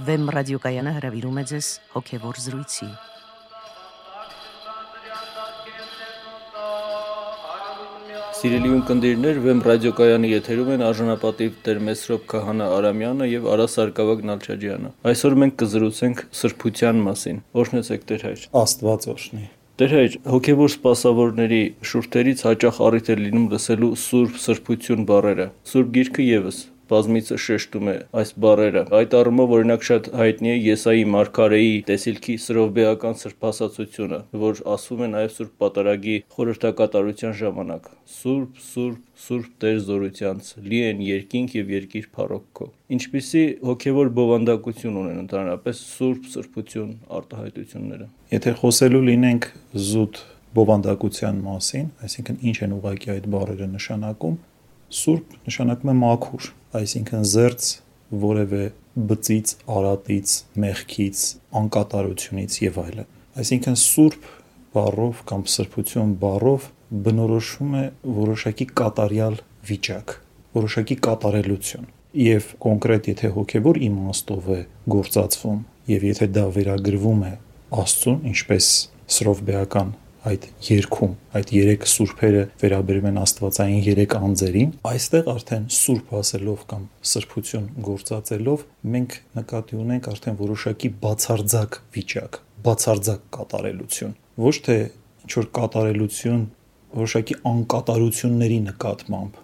Վեմ ռադիոկայանը հրավիրում է ձեզ հոգևոր զրույցի։ Սիրելի ունկնդիրներ, Վեմ ռադիոկայանի եթերում են արժանապատիվ Տեր Մեսրոպ Քահանա Արամյանը եւ Արա Սարգսակ Նալչաջյանը։ Այսօր մենք կզրուցենք սրբության մասին։ Օրհնեցեք Տեր հայր։ Աստված օրհնի։ Տեր հայր, հոգևոր սպասավորների շուրթերից հաճախ առիթ է լինում լսելու սուրբ սրբություն բառերը։ Սուրբ գիրքը եւս բազմիցս շեշտում է այս բառերը։ Այդ առումով օրինակ շատ հայտնի է Եսայի Մարգարեի տեսիլքի սրովբեական սրբասացությունը, որ ասվում է նաև Սուրբ Պատարագի խորհրդակատարության ժամանակ։ Սուրբ, Սուրբ, Սուրբ Տեր զորությանց, լի են երկինք եւ երկիր փառոքքո։ Ինչպիսի հոգևոր բովանդակություն ունեն ընդհանրապես Սուրբ սրբություն արտահայտությունները։ Եթե խոսելու լինենք զուտ բովանդակության մասին, այսինքն ինչ են ուղակի այդ բառերը նշանակում, Սուրբ նշանակում է մաքուր, այսինքն զերծ որևէ բծից, արատից, մեղքից, անկատարությունից եւ այլն։ Այսինքն Սուրբ բառով կամ սրբություն բառով բնորոշում է որոշակի կատարյալ վիճակ, որոշակի կատարելություն եւ կոնկրետ եթե հոգեվոր իմաստով է գործածվում եւ եթե դա վերագրվում է Աստծուն, ինչպես սրովբեական այդ երկում այդ երեք սուրբերը վերաբերում են Աստվածային երեք անձերին, այստեղ արդեն սուրբ ասելով կամ սրբություն գործածելով մենք նկատի ունենք արդեն որոշակի բացարձակ վիճակ, բացարձակ կատարելություն։ Ոչ թե ինչ որ կատարելություն որոշակի անկատարությունների նկատմամբ,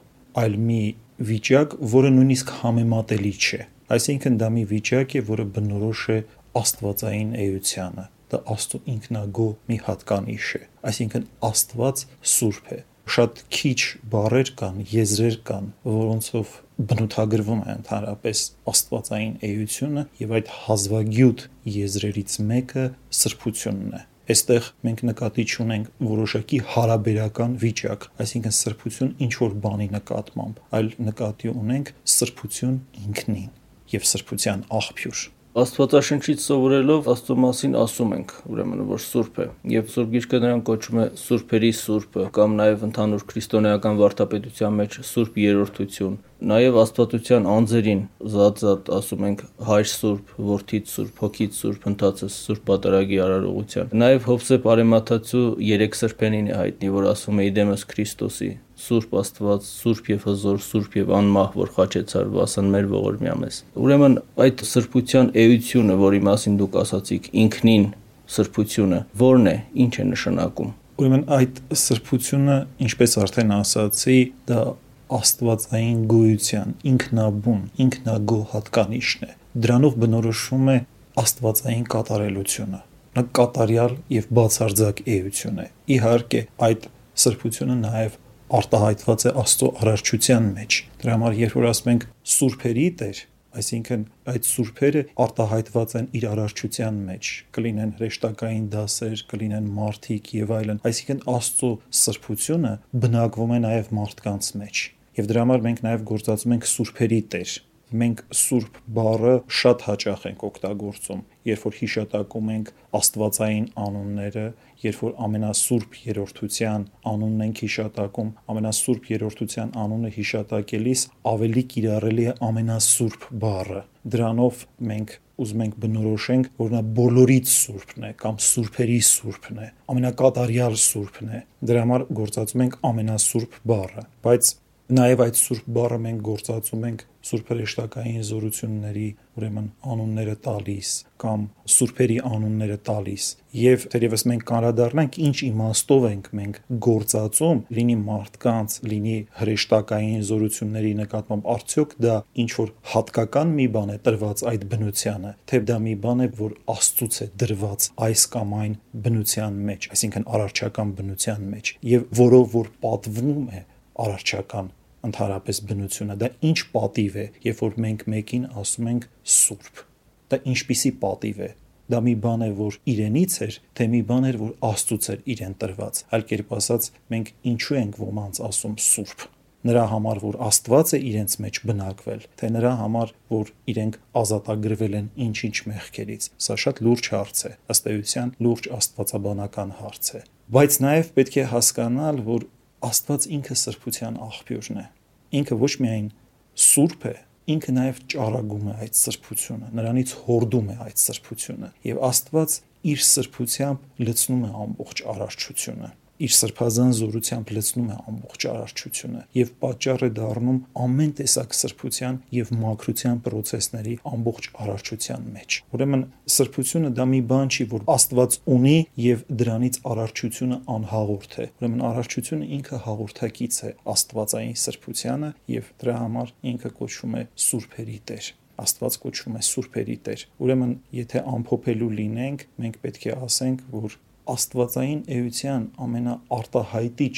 այլ մի վիճակ, որը նույնիսկ համեմատելի չէ։ Այսինքն դա մի վիճակ է, որը բնորոշ է Աստվածային էությանը դա Աստծո ինքնագո մի հատկանիշ է այսինքն Աստված սուրբ է շատ քիչ բառեր կան, եզրեր կան, որոնցով բնութագրվում է ընդհանրապես Աստվածային էությունը եւ այդ հազվագյուտ եզրերից մեկը սրբությունն է։ Այստեղ մենք նկատի ունենք որոշակի հարաբերական վիճակ, այսինքն սրբություն ինչ որ բանի նկատմամբ, այլ նկատի ունենք սրբություն ինքնին եւ սրբության աղբյուր Աստվածաշնչից սովորելով Աստծո մասին ասում ենք, ուրեմն որ Սուրբ է, եւ Սուրբ Գիրքը նրան կոչում է Սուրբերի Սուրբը կամ նաեւ ընդհանուր քրիստոնեական վարդապետության մեջ Սուրբ Երրորդություն։ Նաեւ Աստվածության անձերին զատ-զատ ասում ենք Հայր Սուրբ, Որդից Սուրբ, Հոգից Սուրբ, Ընթացս Սուրբ Պատարագի արարողության։ Նաեւ Հովսեփ Արեմաթացու երեք սրբենին է հայտնի, որ ասում է Իդեմս Քրիստոսի Սուրբ Աստված, Սուրբ եւ հզոր, Սուրբ եւ անմահ, որ խաչեցար վասն մեր ողորմյա մեզ։ Ուրեմն այդ սրբության էությունը, որի մասին դուք ասացիք, ինքնին սրբությունը, ո՞րն է, ինչ է նշանակում։ Ուրեմն այդ սրբությունը, ինչպես արդեն ասացի, դա աստվածային գոյության ինքնաբուն, ինքնագո հատկանիշն է։ Դրանով բնորոշվում է աստվածային կատարելությունը նա կատարյալ եւ բացարձակ էություն է։ Իհարկե, այդ սրբությունը նաև արտահայտված է Աստծո արարչության մեջ։ Դրա համար երբ որ ասում ենք սուրբերի Տեր, այսինքն այդ սուրբերը արտահայտված են իր արարչության մեջ, կլինեն հրեշտակային դասեր, կլինեն մարդիկ եւ այլն, այսինքն Աստծո սրբությունը բնակվում է նաեւ մարդկանց մեջ։ Եվ դրա համար մենք նաեւ գործածում ենք սուրբերի Տեր, մենք սուրբ բառը շատ հաճախ ենք օգտագործում, երբ որ հիշատակում ենք աստվածային անունները, երբ որ ամենասուրբ երրորդության անունն ենք հիշատակում, ամենասուրբ երրորդության անունը հիշատակելիս ավելի կիրառելի է ամենասուրբ բառը։ Դրանով մենք ուզում ենք բնորոշենք, որ նա բոլորից սուրբն է կամ սուրբերի սուրբն է, ամենակատարյալ սուրբն է։ Դրա համար գործածում ենք ամենասուրբ բառը, բայց Նաև այդ սուրբ բառը մենք գործածում ենք սուրբ հրեշտակային զորությունների, ուրեմն անունները տալիս կամ սուրբերի անունները տալիս։ Եվ թերևս մենք կանրադառնանք ինչ իմաստով ենք մենք գործածում, լինի մարդկանց, լինի հրեշտակային զորությունների նկատմամբ, արդյոք դա ինչ որ հատկական մի բան է տրված այդ բնությանը, թե դա մի բան է, որ Աստծուց է դրված այս կամ այն բնության մեջ, այսինքն արարչական բնության մեջ, եւ որով որ պատվում է արարչական ընդհանրապես բնությունը դա ինչ պատիվ է երբ որ մենք մեկին ասում ենք սուրբ դա ինչպիսի պատիվ է դա մի բան է որ իրենից էր թե մի բան էր որ աստծուց էր իրեն տրված այլ կերպ ասած մենք ինչու ենք ոմանց ասում սուրբ նրա համար որ Աստված է իրենց մեջ բնակվել, թե նրա համար որ իրենք ազատագրվել են ինչ-ինչ մեղքերից։ Սա շատ լուրջ հարց է, ըստ էության լուրջ աստվածաբանական հարց է։ Բայց նաև պետք է հասկանալ, որ Աստված ինքը սրբության աղբյուրն է։ Ինքը ոչ միայն սուրբ է, ինքը նաև ճառագում է այդ սրբությունը, նրանից հորդում է այդ սրբությունը եւ Աստված իր սրբությամբ լցնում է ամբողջ արարչությունը իր սրբազան զորությամբ լցնում է ամբողջ արարչությունը եւ պատճառ է դառնում ամեն տեսակ սրբության եւ մաքրության process-ների ամբողջ արարչության մեջ։ Ուրեմն սրբությունը դա մի բան չի, որ Աստված ունի եւ դրանից արարչությունը անհաղորդ է։ Ուրեմն արարչությունը ինքը հաղորդակից է Աստվածային սրբությանը եւ դրա համար ինքը կոչվում է Սուրբերի Տեր։ Աստված կոչվում է Սուրբերի Տեր։ Ուրեմն, եթե ամփոփելու լինենք, մենք պետք է ասենք, որ Աստվածային էության ամենաարտահայտիչ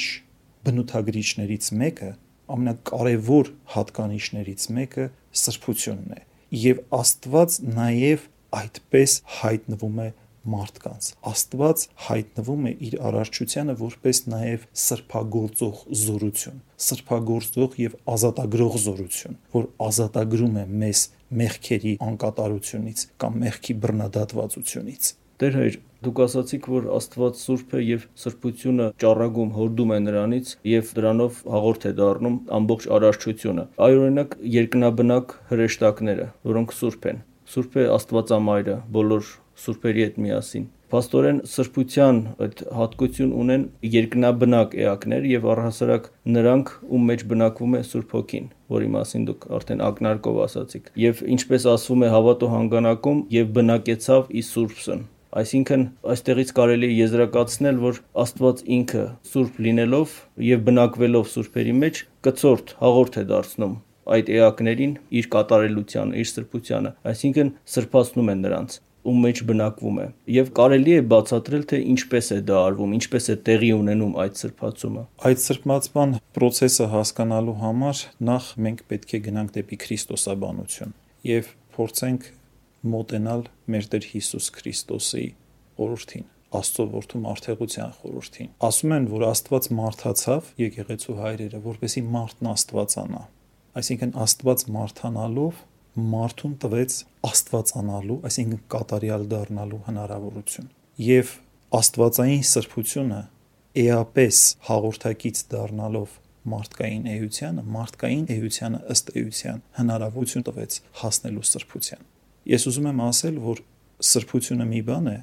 բնութագրիչներից մեկը, ամենակարևոր հատկանիշներից մեկը սրբությունն է։ Եվ Աստված նաև այդպես հայտնվում է մարդկանց։ Աստված հայտնվում է իր արարչությանը որպես նաև սրբագործող զորություն, սրբագործող եւ ազատագրող զորություն, որ ազատագրում է մեզ մեղքերի անկատարությունից կամ մեղքի բռնադատվածությունից։ Տեր հայր, դուք ասացիք, որ Աստված սուրբ է եւ սրբությունը ճառագում հորդում է նրանից եւ դրանով հաղորդ է դառնում ամբողջ արարչությունը։ Այ օրինակ երկնաբնակ հրեշտակները, որոնք սուրբ են։ Սուրբ է Աստվածամայրը, բոլոր սուրբերի հետ միասին։ Փաստորեն սրբության այդ հատկություն ունեն երկնաբնակ էակներ եւ առհասարակ նրանք, ում մեջ բնակվում է Սուրբ Հոգին, որի մասին դուք արդեն ակնարկով ասացիք։ Եվ ինչպես ասվում է հավատո հանգանակում, եւ բնակեցավ ի Սուրբսն։ Այսինքն այստեղից կարելի է եզրակացնել, որ Աստված ինքը սուրբ լինելով եւ բնակվելով սուրբերի մեջ կծորդ հաղորդ է դարձնում այդ էակներին իր կատարելությանը, իր սրբությանը, այսինքն սրբացնում են նրանց ում մեջ բնակվում է եւ կարելի է բացատրել թե ինչպես է դա արվում, ինչպես է տեղի ունենում այդ սրբացումը։ Այդ սրբացման process-ը հասկանալու համար նախ մենք պետք է գնանք դեպի Քրիստոսաբանություն եւ փորձենք մոտենալ մեր Տեր Հիսուս Քրիստոսի օրհրդին Աստծո որդու մարդեղության խորհրդին։ Ասում են, որ Աստված մարդացավ եկեղեցու հայրերը, որպեսի մարդն Աստվածանա։ Այսինքն Աստված մարդանալով մարդուն տվեց աստվածանալու, այսինքն կատարյալ դառնալու հնարավորություն։ Եվ աստվածային սրբությունը էապես հաղորդակից դառնալով մարդկային էությանը, մարդկային էությանը ըստ էության հնարավորություն տվեց հասնելու սրբության։ Ես ուզում եմ ասել, որ սրբությունը մի բան է,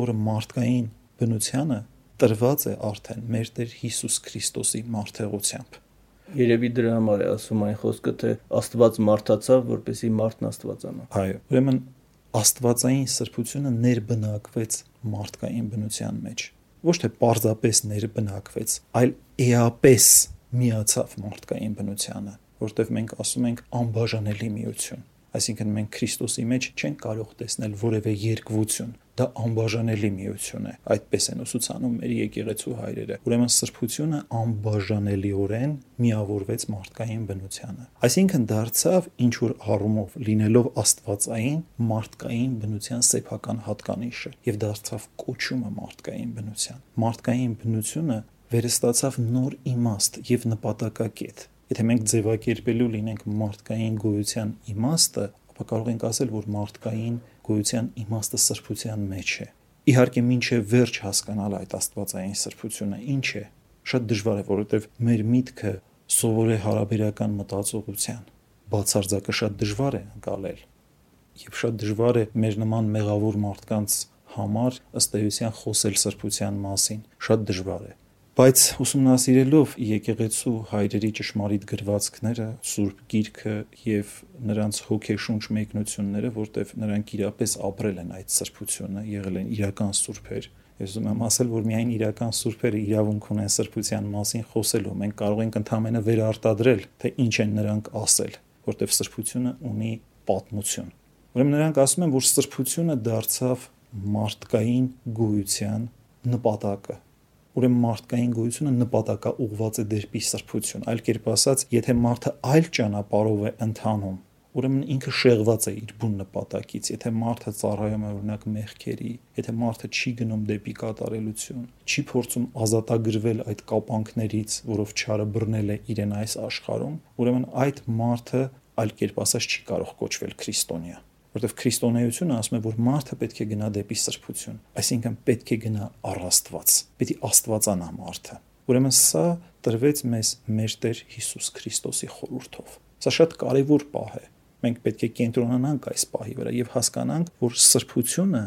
որը մարդկային բնությանը տրված է արդեն մեր Տեր Հիսուս Քրիստոսի մարդեղությամբ Երևի դրա համար է ասում այն խոսքը, թե Աստված մարդացավ, որպեսի մարդն Աստվածանա։ Այո, ուրեմն Աստվածային սրբությունը ներբնակվեց մարդկային բնության մեջ։ Ոչ թե պարզապես ներբնակվեց, այլ էապես միացավ մարդկային բնությանը, որտեղ մենք ասում ենք անբաժանելի միություն Այսինքն մենք Քրիստոսի մեջ չենք կարող տեսնել որևէ երկվություն, դա անբաժանելի միություն է։ Այդպես են ուսուցանում մեր եկեղեցու հայրերը։ Ուրեմն սրբությունը անբաժանելիորեն միավորվեց մարդկային բնությանը։ Այսինքն դարձավ ինչ որ առումով լինելով աստվածային մարդկային բնության սեփական հատկանիշը եւ դարձավ կոչումը մարդկային բնության։ Մարդկային բնությունը վերստացավ նոր իմաստ եւ նպատակակետ Եթե մենք ձևակերպելու լինենք մարդկային գոյության իմաստը, ապա կարող ենք ասել, որ մարդկային գոյության իմաստը սրբության մեջ է։ Իհարկե, ինչև վերջ հասկանալ այդ աստվածային սրբությունը ինչ է, շատ դժվար է, որովհետև մեր միտքը սովոր է հարաբերական մտածողության։ Բացարձակը շատ դժվար է անցալել։ Եվ շատ դժվար է մեր նման մեղավոր մարդկանց համար ըստ էության խոսել սրբության մասին։ Շատ դժվար է բայց ուսումնասիրելով եկեղեցու հայրերի ճշմարիտ գրվածքները, Սուրբ Գիրքը եւ նրանց հոգեշունչ մեկնությունները, որտեվ նրանք իրապես ապրել են այդ սրբությունը, եղել են իրական սուրբեր, Ես ուզում եմ ասել, որ միայն իրական սուրբերը իրավունք ունեն սրբության մասին խոսելու։ Մենք կարող ենք ընդհանրապես վերարտադրել, թե ինչ են նրանք ասել, որտեվ սրբությունը ունի պատմություն։ Ուրեմն նրանք ասում են, որ սրբությունը դարձավ մարդկային գոյության նպատակը, Ուրեմն մարդկային գոյությունը նպատակա ուղված է դեպի սրբություն։ Այլ կերպ ասած, եթե մարդը այլ ճանապարհով է ընթանում, ուրեմն ինքը շեղված է իր բուն նպատակից։ Եթե մարդը ծառայում է օրինակ մեղքերի, եթե մարդը չի գնում դեպի կատարելություն, չի փորձում ազատագրվել այդ կապանքներից, որով չարը բռնել է իրեն այս աշխարհում, ուրեմն այդ մարդը այլ կերպ ասած չի կարող կոչվել քրիստոնյա որովհետև քրիստոնեությունը ասում է, որ մարդը պետք է գնա դեպի սրբություն, այսինքն պետք է գնա առ Աստված, պետք է Աստվածանա մարդը։ Ուրեմն սա տրվեց մեզ մեր Տեր Հիսուս Քրիստոսի խորհրդով։ Սա շատ կարևոր պահ է, Մենք պետք է կենտրոնանանք այս պահի վրա եւ հասկանանք, որ սրբությունը,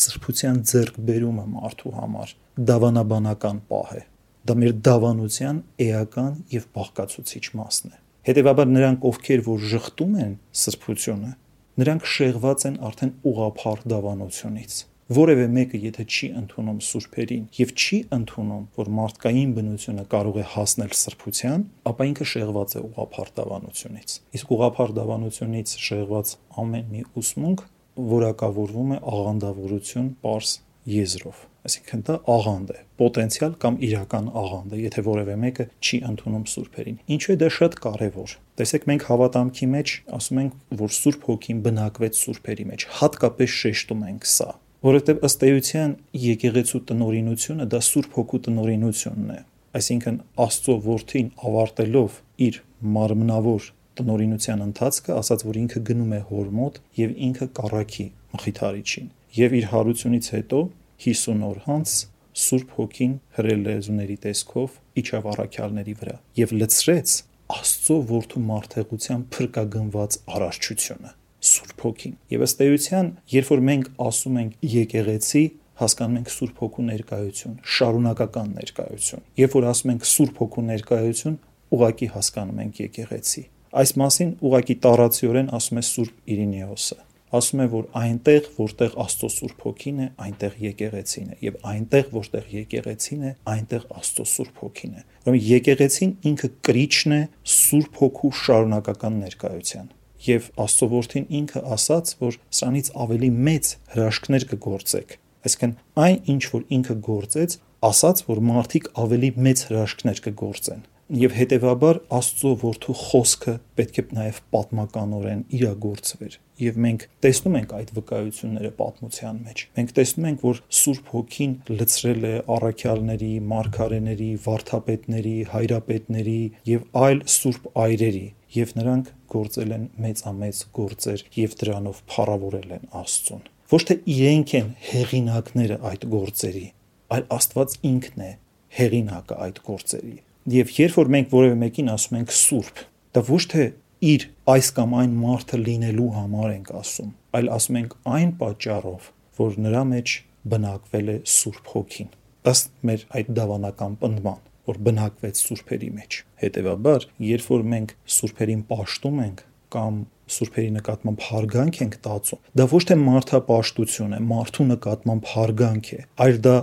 սրբության ձեռքբերումը մարդու համար դավանաբանական պահ է։ Դա մեր դավանության էական եւ բաղկացուցիչ մասն է։ Հետևաբար նրանք, ովքեր որ շղթում են սրբությունը, նրանք շեղված են արդեն ուղափառ դավանությունից որևէ մեկը եթե չի ընդունում սուրբերին եւ չի ընդունում, որ մարդկային բնությունը կարող է հասնել սրբության, ապա ինքը շեղված է ուղափառ դավանությունից։ Իսկ ուղափառ դավանությունից շեղված ամեն մի ուսմունք որակավորվում է աղանդավորություն, པարս եզրով այսինքն դա աղանդ է պոտենցիալ կամ իրական աղանդ է եթե որևէ մեկը չի ընդունում սուրբերին ինչու է դա շատ կարևոր տեսեք մենք հավատամքի մեջ ասում ենք որ սուրբ հոգին բնակվեց սուրբերի մեջ հատկապես շեշտում ենք սա որովհետև ըստ էության եկեղեցու տնորինությունը դա Սուրբ Հոգու տնորինությունն է այսինքն Աստծո որդին ավարտելով իր մարմնավոր տնորինության ընթացքը ասաց որ ինքը գնում է հոր մոտ եւ ինքը կառակի մխիթարիչին եւ իր հարությունից հետո 50 օր անց Սուրբ Հոգին հրել լեզուների տեսքով իջավ առաքյալների վրա եւ լցրեց Աստծո որդու մարդեղության փրկագնված արարչությունը Սուրբ Հոգին։ Եվ ըստ էության, երբ որ մենք ասում ենք եկեղեցի, հասկանում ենք Սուրբ Հոգու ներկայություն, շարունակական ներկայություն։ Երբ որ ասում ենք Սուրբ Հոգու ներկայություն, ուղակի հասկանում ենք եկեղեցի։ Այս մասին ուղակի տարածիորեն ասում է Սուրբ Իրինեոսը ասում է որ այնտեղ որտեղ Աստծո Սուրբ Հոգին է, այնտեղ եկեղեցին է եւ այնտեղ որտեղ եկեղեցին է, այնտեղ Աստծո Սուրբ Հոգին է։ Ուրեմն եկեղեցին ինքը կրիչն է Սուրբ Հոգու շարունակական ներկայության եւ Աստծո որդին ինքը ասաց, որ սրանից ավելի մեծ հրաշքներ կգործեք։ Այսինքն այն ինչ որ ինքը գործեց, ասաց, որ մարդիկ ավելի մեծ հրաշքներ կգործեն եւ հետեւաբար Աստծո որդու խոսքը պետք է նաև պատմականորեն իրագործվեր եւ մենք տեսնում ենք այդ վկայությունները պատմության մեջ մենք տեսնում ենք որ Սուրբ Հոգին լցրել է առաքյալների, մարգարեների, վարդապետների, հայրապետների եւ այլ սուրբ այրերի եւ նրանք գործել են մեծամեծ գործեր եւ դրանով փառավորել են Աստծուն։ Ոչ թե իրենք են հեղինակները այդ գործերի, այլ Աստված ինքն է հեղինակը այդ գործերի։ Եվ երբ որ մենք որևէ մեկին ասում ենք սուրբ, դա ոչ թե իր այս կամ այն մարդը լինելու համար ենք ասում, այլ ասում ենք այն պատճառով, որ նրա մեջ բնակվել է Սուրբ Հոգին։ Ըստ մեր այդ դավանական պնդման որ բնակվեց սուրբերի մեջ։ Հետևաբար, երբ որ մենք սուրբերին պաշտում ենք կամ սուրբերի նկատմամբ հարգանք ենք տածում, դա ոչ թե մարդապաշտություն է, մարդու նկատմամբ հարգանք է, այլ դա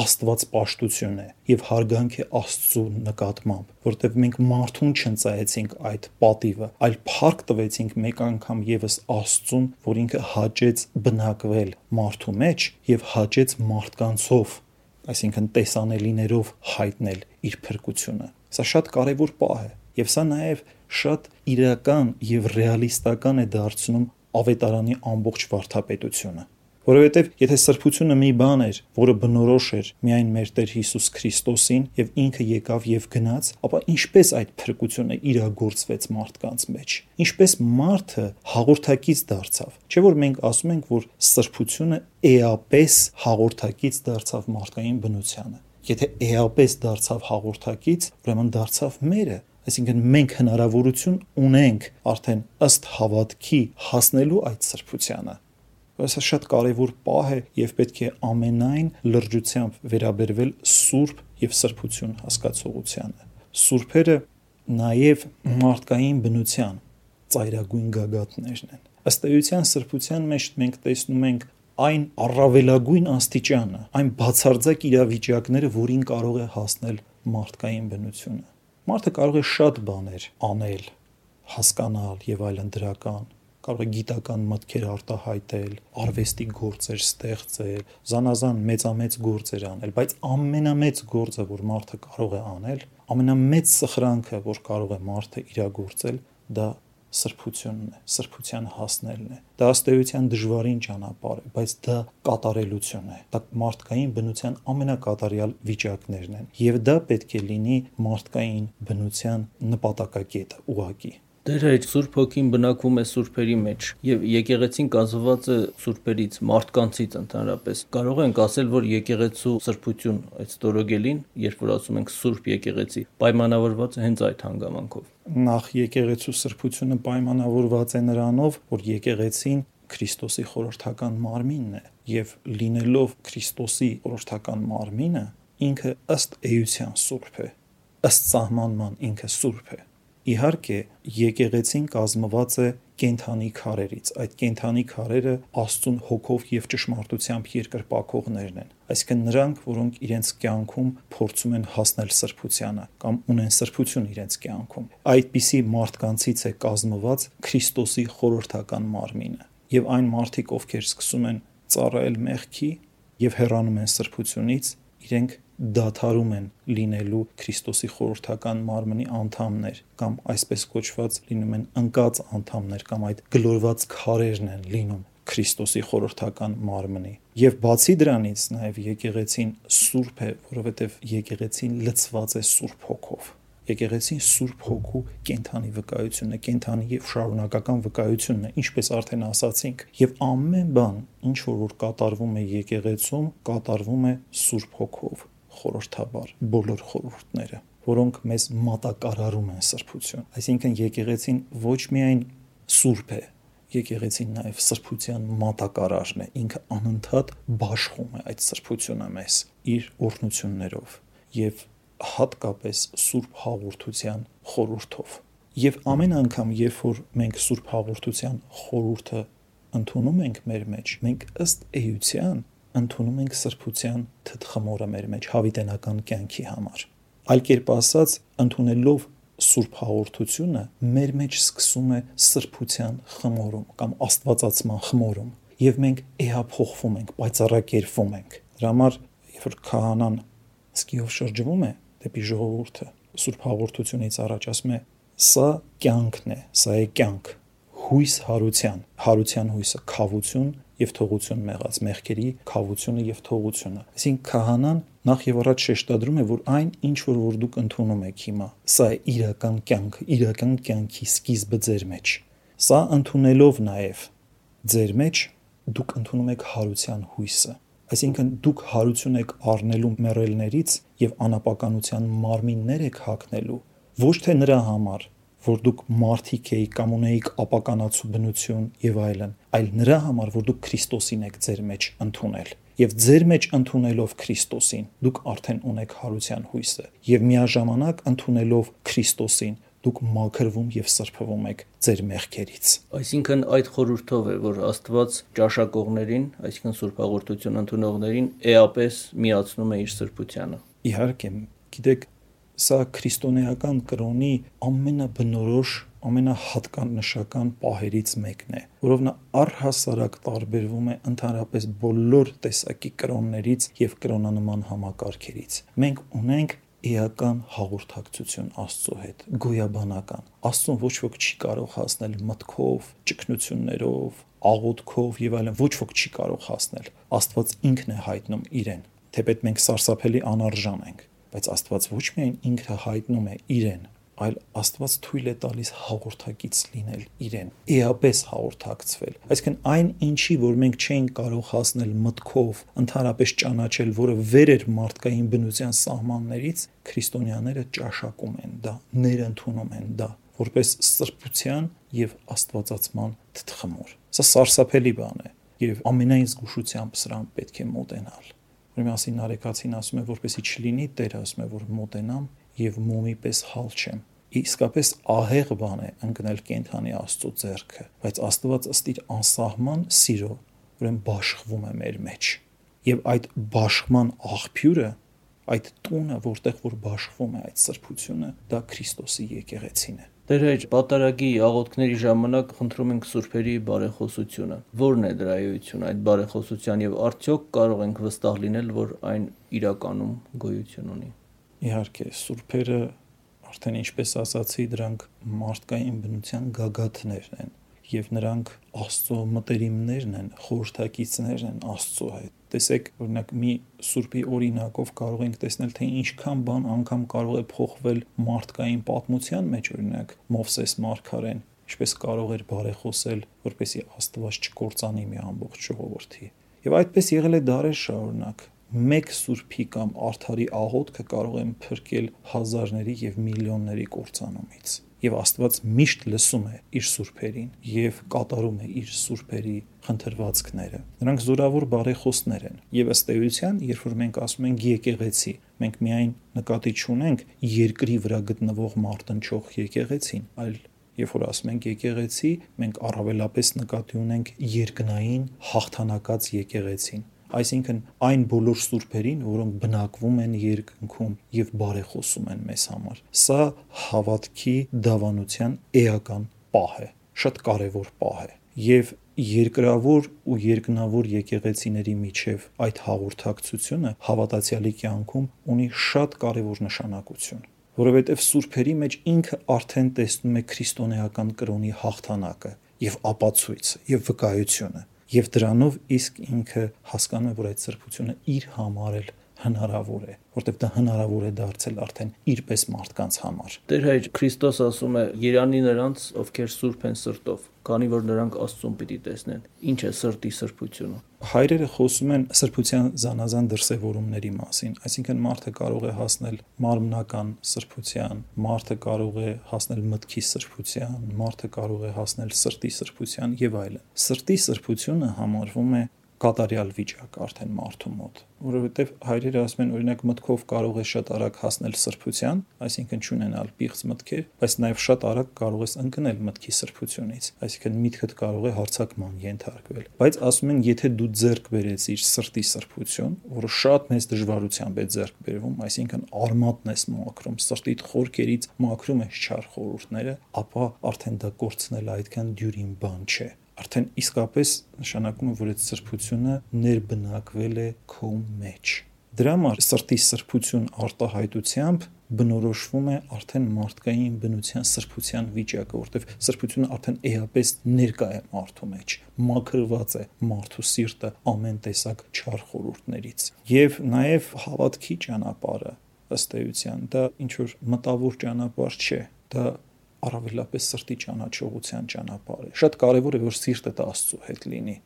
Աստված պաշտություն է եւ հարգանք է Աստծո նկատմամբ, որտեղ մենք մարդուն չընծայեցինք այդ պատիվը, այլ փառք տվեցինք մեկ անգամ եւս Աստծուն, որ ինքը հաճեց բնակվել մարդու մեջ եւ հաճեց մարդկանցով այսինքն տեսանելիներով հայտնել իր փրկությունը։ Սա շատ կարևոր պահ է եւ սա նաեւ շատ իրական եւ ռեալիստական է դարձնում ավետարանի ամբողջ վարդապետությունը որովհետև եթե սրբությունը մի բան էր, որը բնորոշ էր միայն մեր Տեր Հիսուս Քրիստոսին եւ ինքը եկավ եւ գնաց, ապա ինչպես այդ փրկությունը իրագործվեց մարդկանց մեջ։ Ինչպես մարդը հաղորդակից դարձավ։ Չէ՞ որ մենք ասում ենք, որ սրբությունը էապես հաղորդակից դարձավ մարդկային բնությանը։ Եթե էապես դարձավ հաղորդակից, ուրեմն դարձավ մերը, այսինքն մենք հնարավորություն ունենք արդեն ըստ հավատքի հասնելու այդ սրբությանը Սա շատ կարևոր պահ է եւ պետք է ամենայն լրջությամբ վերաբերվել սուրբ եւ սրբություն հասկացողությանը։ Սուրբերը նաեւ մարդկային բնության ծայրագույն գագաթներն են։ Ըստ էության սրբության մեջ մենք տեսնում ենք այն առավելագույն աստիճանը, այն բացարձակ իրավիճակները, որին կարող է հասնել մարդկային բնությունը։ Մարդը կարող է շատ բաներ անել, հասկանալ եւ այլն դրական, կարող է գիտական մտքեր արտահայտել, արվեստի գործեր ստեղծել, զանազան մեծամեծ գործեր անել, բայց ամենամեծ գործը, որ մարդը կարող է անել, ամենամեծ սխրանքը, որ կարող է մարդը իրագործել, դա սրբությունն է, սրբության հասնելն է։ Դա ըստեյության դժվարին ճանապարհ է, բայց դա կատարելություն է։ Դա մարդկային բնության ամենակատարյալ վիճակներն են, եւ դա պետք է լինի մարդկային բնության նպատակակետը, ուղակի Տեր այդ Սուրբ Հոգին բնակվում է սուրբերի մեջ եւ եկեղեցին կազմված է սուրբերից, մարդկանցից ընդհանրապես։ Կարող ենք ասել, որ եկեղեցու սրբություն այդ ստորոգելին, երբ որ ասում ենք Սուրբ եկեղեցի, պայմանավորված է հենց այդ հանգամանքով։ Նախ եկեղեցու սրբությունը պայմանավորված է նրանով, որ եկեղեցին Քրիստոսի խորհրդական մարմինն է եւ լինելով Քրիստոսի խորհրդական մարմինը ինքը ըստ էության սուրբ է ըստ սահմանման ինքը սուրբ է Իհարկե, եկեղեցին կազմված է կենթանի քարերից։ Այդ կենթանի քարերը Աստծուն հոգով եւ ճշմարտությամբ երկրպագողներն են։ Այսինքն նրանք, որոնք իրենց կյանքում փորձում են հասնել սրբությանը կամ ունեն սրբություն իրենց կյանքում։ Այդպիսի մարդկանցից է կազմված Քրիստոսի խորհրդական մարմինը եւ այն մարդիկ, ովքեր սկսում են ծառայել մեղքի եւ հեռանում են սրբությունից, իրենք դադարում են լինելու Քրիստոսի խորհրդական մարմնի անդամներ կամ այսպես կոչված լինում են ընկած անդամներ կամ այդ գլորված քարերն են լինում Քրիստոսի խորհրդական մարմնի։ Եւ բացի դրանից նաեւ եկեղեցին սուրբ է, որովհետեւ եկեղեցին լցված է սուրբ հոգով եկեղեցին Սուրբ Հոգու կենթանի վկայությունն է, կենթանի եւ շարունակական վկայությունն է, ինչպես արդեն ասացինք, եւ ամեն բան, ինչ որ որ կատարվում է եկեղեցում, կատարվում է Սուրբ Հոգով, խորհրդաբար, բոլոր խորհուրդները որոնք մեզ մատակարարում են սրբություն։ Այսինքն եկեղեցին ոչ միայն սուրբ է, եկեղեցին նաև սրբության մատակարարն է, ինքը անընդհատ բաշխում է այդ սրբությունը մեզ իր օրհնություններով եւ հատկապես Սուրբ Հաղորդության խորհրդով։ Եվ ամեն անգամ, երբ որ մենք Սուրբ Հաղորդության խորհուրդը ընդունում ենք մեր մեջ, մենք ըստ էության ընդունում ենք սրբության թթխմորը մեր մեջ հավիտենական կյանքի համար։ Այլ կերպ ասած, ընդունելով Սուրբ հաղորդությունը մեր մեջ սկսում է սրբության խմորում կամ աստվածացման խմորում եւ մենք էհափոխվում ենք, պայծառակերպվում ենք։ Դրա համար երբ որ քահանան սկիով շրջվում է, դեպի ժողովուրդը Սուրբ հաղորդությունից առաջ ասում է սա կյանքն է, սա է կյանք, հույս հարության, հարության հույսը, խավություն եւ թողություն մեղած մեղքերի խավությունը եւ թողությունը։ Այսինքն քահանան նախ եւ առաջ շեշտադրում է, որ այն ինչ որ որ դուք ընդունում եք հիմա, սա է իրական կյանքը, իրական կյանքի սկիզբը ձեր մեջ։ Սա ընդունելով նաեւ ձեր մեջ դուք ընդունում եք հարության հույսը Այսինքն դուք հարություն եք առնելու մեռելներից եւ անապականության մարմիններ եք հագնելու, ոչ թե նրա համար, որ դուք մարդիկ եք կամ ունեիք ապականացու բնություն եւ այլն, այլ նրա համար, որ դուք Քրիստոսին եք ձեր մեջ ընդունել եւ ձեր մեջ ընդունելով Քրիստոսին դուք արդեն ունեք հարության հույսը եւ միաժամանակ ընդունելով Քրիստոսին դուք մաքրվում եւ սրբվում եք ձեր մեղքերից։ Այսինքն այդ խորհրդով է, որ Աստված ճաշակողներին, այսինքն Սուրբ Հաղորդություն ընդունողներին էապես միացնում է իր սրբությանը։ Իհարկե, գիտեք, սա քրիստոնեական կրոնի ամենաբնորոշ ամենահատկանշական պահերից մեկն է, որով նա առհասարակ տարբերվում է ընդհանրապես բոլոր տեսակի կրոններից եւ կրոնանման համակարգերից։ Մենք ունենք էական հաղորդակցություն Աստծո հետ, գոյաբանական։ Աստծուն ոչ ոք չի կարող հասնել մտքով, ճգնություններով, աղոթքով եւ այլն, ոչ ոք չի կարող հասնել։ Աստված ինքն է հայտնում իրեն, թեպետ մենք սարսափելի անարժան ենք, բայց Աստված ոչ միայն ինքը հայտնում է իրեն, այլ Աստված թույլ է տալիս հաղորդակից լինել իրեն, էապես հաղորդակցվել։ Այսինքն այն ինչի, որ մենք չէինք կարող հասնել մտքով, ընդհանրապես ճանաչել, որը վեր էր մարդկային բնության սահմաններից, քրիստոնյաները ճաշակում են դա, ներընդունում են դա որպես սրբության եւ աստվածացման թթխմոր։ Սա սարսափելի բան է եւ ամենայն զգուշությամբ սրան պետք է մոտենալ։ Ուրեմն ասին Նարեկացին ասում է, որպեսի չլինի Տերը ասում է, որ մոտենամ եւ մոմի պես հալ չեմ իսկապես ահեղ բան է ընկնել կենթանի Աստծո ձեռքը, բայց Աստված ըստ իր անսահման սիրո ուրեմն բաշխվում է մեր մեջ։ Եվ այդ բաշխման աղբյուրը, այդ տունը, որտեղ որ բաշխվում է այդ սրբությունը, դա Քրիստոսի եկեղեցին է։ Տեր հայր, պատարագի աղոթքների ժամանակ խնդրում ենք սուրբերի բարեխոսությունը։ Որն է դրա էությունը այդ բարեխոսության եւ արդյոք կարող ենք վստահ լինել, որ այն իրականում գոյություն ունի։ Իհարկե, սուրբերը Արդեն ինչպես ասացի, դրանք մարդկային բնության գագաթներն են եւ նրանք Աստծո մտերիմներն են, խորհրդակիցներն են Աստծո հետ։ Տեսեք, օրինակ մի սուրբի օրինակով կարող ենք տեսնել, թե ինչքան բան անգամ կարող է փոխվել մարդկային պատմության մեջ, օրինակ Մովսես Մարգարեն ինչպես կարող էր բարեխոսել, որպեսի Աստված չկործանի մի ամբողջ ժողովրդի։ Եվ այդպես եղել է դարեր շարունակ մեկ սուրբի կամ արդարի աղոթքը կարող են փրկել հազարների եւ միլիոնների կործանումից եւ Աստված միշտ լսում է իր սուրբերին եւ կատարում է իր սուրբերի խնդրվածքները։ Նրանք զորավոր բարեխոսներ են եւ ըստ էության, երբ որ մենք ասում ենք եկեղեցի, մենք միայն նկատի չունենք երկրի վրա գտնվող մարտնչող եկեղեցին, այլ Երբ որ ասում ենք եկեղեցի, մենք առավելապես նկատի ունենք երկնային հաղթանակած եկեղեցին, այսինքն այն բոլոր սուրբերին, որոնք բնակվում են երկնքում եւ բարեխոսում են մեզ համար։ Սա հավատքի դավանության էական պահ է, շատ կարևոր պահ է։ Եվ երկրավոր ու երկնավոր եկեղեցիների միջև այդ հաղորդակցությունը հավատացյալի կյանքում ունի շատ կարևոր նշանակություն որովհետև սուրբերի մեջ ինքը արդեն տեսնում է քրիստոնեական կրոնի հաղթանակը եւ ապացույցը եւ վկայությունը եւ դրանով իսկ ինքը հասկանում է, որ այդ սրբությունը իր համար էլ հնարավոր է, որտեղ դա հնարավոր է դարձել արդեն իրպես մարդկանց համար։ Տեր հայր Քրիստոս ասում է. «Երանի նրանց, ովքեր սուրբ են սրտով, քանի որ նրանք Աստծուն պիտի տեսնեն»։ Ինչ է սրտի սրբությունը։ Հայրերը խոսում են սրբության զանազան դրսևորումների մասին, այսինքն մարդը կարող է հասնել մարմնական սրբության, մարդը կարող է հասնել մտքի սրբության, մարդը կարող է հասնել սրտի սրբության եւ այլն։ Սրտի սրբությունը համարվում է կատարյալ վիճակ արդեն մարդու մոտ, որովհետև հայրերը ասում են օրինակ մտքով կարող է շատ արագ հասնել սրբության, այսինքն չունենալ պիղծ մտքեր, բայց նաև շատ արագ կարող ես ընկնել մտքի սրբությունից, այսինքն միտքդ կարող է հարցակման ենթարկվել։ Բայց ասում են, եթե դու ձեռք բերեցիր սրտի սրբություն, որը շատ մեծ դժվարությամբ է ձեռք բերվում, այսինքն արմատն ես մաքրում, սրտիդ խորքերից մաքրում ես չար խորհուրդները, ապա արդեն դա կորցնել այդքան դյուրին բան չէ արդեն իսկապես նշանակում է, որ այդ սրբությունը ներբնակվել է քո մեջ։ Դրա համար սրտի սրբություն արտահայտությամբ բնորոշվում է արդեն մարդկային բնության սրբության վիճակը, որտեղ սրբությունը արդեն էապես ներկա է մարդու մեջ, մաքրված է մարդու սիրտը ամեն տեսակ չար խորհուրդներից։ Եվ նաև հավատքի ճանապարհը ըստ էության դա ինչ որ մտավոր ճանապարհ չէ, դա առավելապես սրտի ճանաչողության ճանապարհ է։ Շատ կարևոր է որ սիրտդ Աստծո հետ լինի։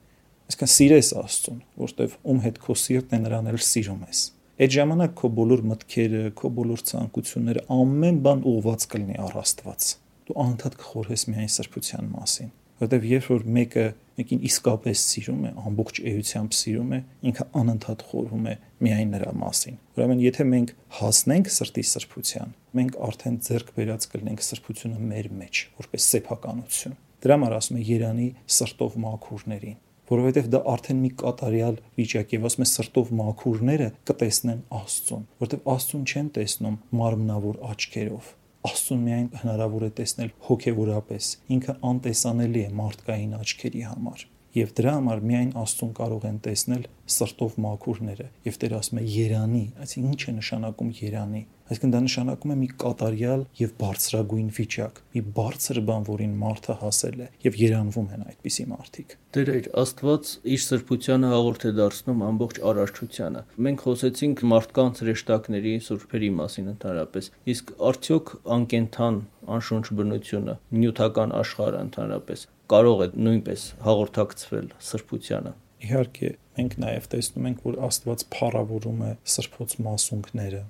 Այսինքն սիրես Աստծուն, որտեվ ում հետ քո սիրտն է նրան էլ սիրում ես։ Այդ ժամանակ քո բոլոր մտքերը, քո բոլոր ցանկությունները, ամեն բան ուղված կլինի առ Աստված։ Դու անընդհատ կխորհես միայն սրբության մասին որտեվ երբ որ մեկը մեկին իսկապես սիրում է, ամբողջ էությամբ սիրում է, ինքը անընդհատ խորհում է միայն նրա մասին։ Ուրեմն եթե մենք հասնենք սրտի սրբության, մենք արդեն ձեռք բերած կլինենք սրբությունը մեր մեջ, որպես սեփականություն։ Դրա համար ասում է Երանի սրտով մաքուրներին, որովհետև դա արդեն մի կատարյալ վիճակ եւ ասում է սրտով մաքուրները կտեսնեն Աստծուն, որովհետև Աստծուն չեն տեսնում մարմնավոր աչքերով, Աստծուն միայն հնարավոր է տեսնել հոգևորապես։ Ինքը անտեսանելի է մարդկային աչքերի համար եւ դրա համար միայն Աստծուն կարող են տեսնել սրտով մաքուրները եւ Տեր ասում է Երանի, այսինքն ինչ է նշանակում Երանի այսինքն դա նշանակում է մի կատարյալ եւ բարձրագույն վիճակ մի բարձր բան որին մարդը հասել է եւ երանվում են այդպիսի մարդիկ Տեր Աստված իր սրբությանը հաղորդ է դարձնում ամբողջ արարչությանը մենք խոսեցինք մարդկանց ռեշտակների սուրբերի մասին ընդհանրապես իսկ արդյոք անկենթան անշունչ բնությունը նյութական աշխարհը ընդհանրապես կարող է նույնպես հաղորդակցվել սրբությանը։ Իհարկե, մենք նաև տեսնում ենք, որ Աստված փառավորում է սրբոց մասունքները։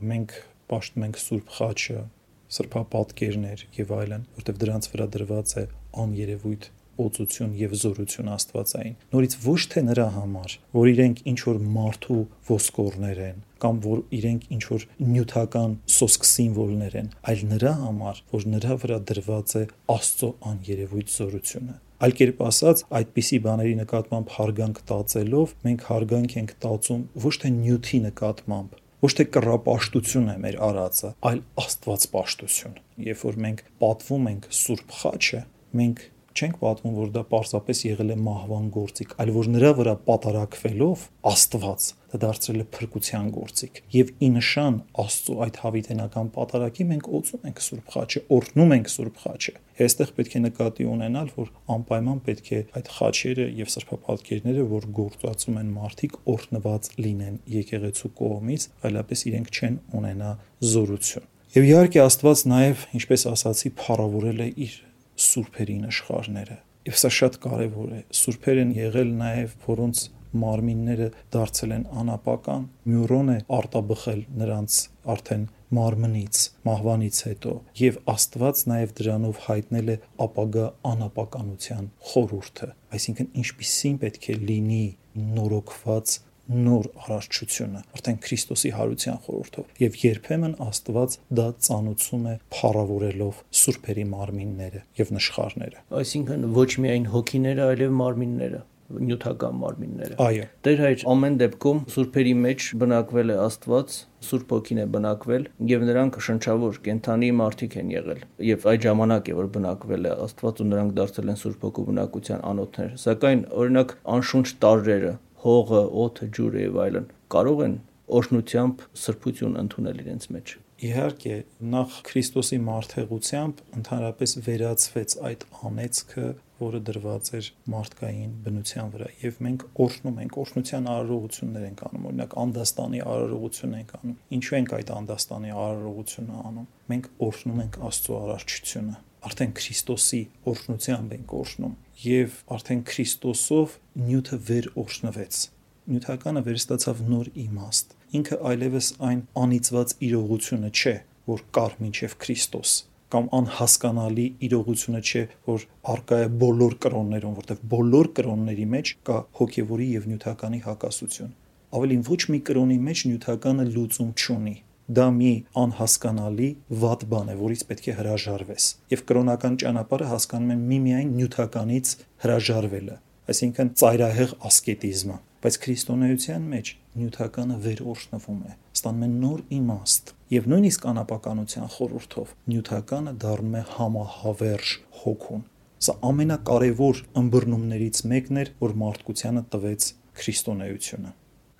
Մենք պաշտում ենք Սուրբ Խաչը, սրբապատկերներ եւ այլն, որտեղ դրանց վրա դրված է աներևույթ օծություն եւ զորություն Աստվածային։ Նորից ոչ թե նրա համար, որ իրենք ինչ որ մարդու ոսկորներ են կամ որ իրենք ինչ որ նյութական սոսկ սիմվոլներ են, այլ նրա համար, որ նրա վրա դրված է Աստծո աներևույթ զորությունը։ Այլ կերպ ասած, այդպիսի բաների նկատմամբ հարգանք տածելով մենք հարգանք ենք տածում ոչ թե նյութի նկատմամբ, ոչ թե կռապաշտություն է մեր արածը, այլ Աստված պաշտություն։ Երբ որ մենք պատվում ենք Սուրբ Խաչը, մենք չենք պատմում, որ դա պարզապես եղել է մահվան գործիք, այլ որ նրա վրա պատարակվելով Աստված դա դարձրել է փրկության գործիք։ Եվ ի նշան Աստծո այդ հավիտենական պատարակի մենք օծում ենք Սուրբ Խաչը, օրհնում ենք Սուրբ Խաչը։ Այստեղ պետք է նկատի ունենալ, որ անպայման պետք է այդ խաչերը եւ սրբապատկերները, որ գործածում են մարդիկ, օրհնված լինեն եկեղեցու կողմից, այլապես իրենք չեն ունենա զորություն։ Եվ իհարկե Աստված նաև, ինչպես ասացի, փառավորել է իր սուրբերի նշխարները։ Եվ սա շատ կարևոր է։ Սուրբեր են եղել նաև, որոնց մարմինները դարձել են անապական, մյուրոն է արտաբխել նրանց արդեն մարմնից, մահվանից հետո, եւ Աստված նաև դրանով հայտնել է ապագա անապականության խորուրդը, այսինքն ինչպիսին պետք է լինի նորոգված նոր արարչությունը արդեն Քրիստոսի հարության խորհրդով եւ երբեմն Աստված դա ծանուցում է փառավորելով սուրբերի մարմինները եւ նշխարները այսինքն ոչ միայն հոգիները այլև մարմինները նյութական մարմինները։ Այո։ Տեր հայր ամեն դեպքում սուրբերի մեջ բնակվել է Աստված, Սուրբ ոգին է բնակվել եւ նրանք շնչավոր կենթանի մարդիկ են եղել։ Եվ այդ ժամանակ է որ բնակվել է Աստված ու նրանք դարձել են Սուրբ ոգու բնակության անոթներ։ Սակայն օրինակ անշունչ տարրերը, հողը, օդը, ջուրը եւ այլն կարող են օրհնությամբ սրբություն ընդունել իրենց մեջ։ Իհարկե, նախ Քրիստոսի մարդեղությամբ ընդհանրապես վերացվեց այդ անեծքը, որը դրված էր մարդկային բնության վրա եւ մենք օրհնում ենք օրհնության արարողություններ ենք անում օրինակ անդաստանի արարողություն ենք անում ինչու ենք այդ անդաստանի արարողությունը անում մենք օրհնում ենք աստծո արարչությունը արդեն Քրիստոսի օրհնությամբ ենք օրհնում եւ արդեն Քրիստոսով նյութը վեր օրհնվեց նյութականը վերստացավ նոր իմաստ ինքը այլևս այն անիծված իրողությունը չէ որ կար մինչև Քրիստոս կամ անհասկանալի իրողությունը չէ, որ արկա է բոլոր կրոններում, որտեղ բոլոր կրոնների մեջ կա հոգևորի եւ նյութականի հակասություն։ Ավելին ոչ մի կրոնի մեջ նյութականը լուծում չունի դա մի անհասկանալի վատ բան է, որից պետք է հրաժարվես։ Եվ կրոնական ճանապարհը հասկանում են միմիայն նյութականից հրաժարվելը, այսինքն ծայրահեղ ասկետիզմը, բայց քրիստոնեության մեջ նյութականը վերօրհնվում է, ստանում է նոր իմաստ, եւ նույնիսկ անապականության խորհրդով նյութականը դառնում է համահավերժ հոգուն սա ամենակարևոր ըմբռնումներից մեկն էր որ մարդկությանը տվեց քրիստոնեությունը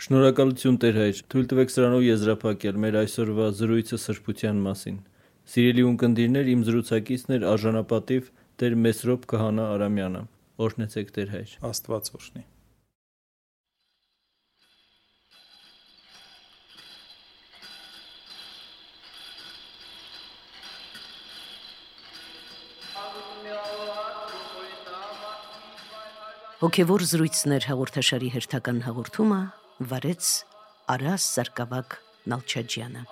Շնորհակալություն Տեր հայր թույլ տվեք սրանով եզրափակել մեր այսօրվա զրույցը սրբության մասին Սիրելի ունկնդիրներ իմ զրուցակիցն էր արժանապատիվ Տեր Մեսրոպ Քահանա Արամյանը օրհնեցեք Տեր հայր Աստված օրհնի Հոգևոր զրույցներ հաղորդաշարի հերթական հաղորդումը վարեց Արաս Սարգսակ Նալչաջյանը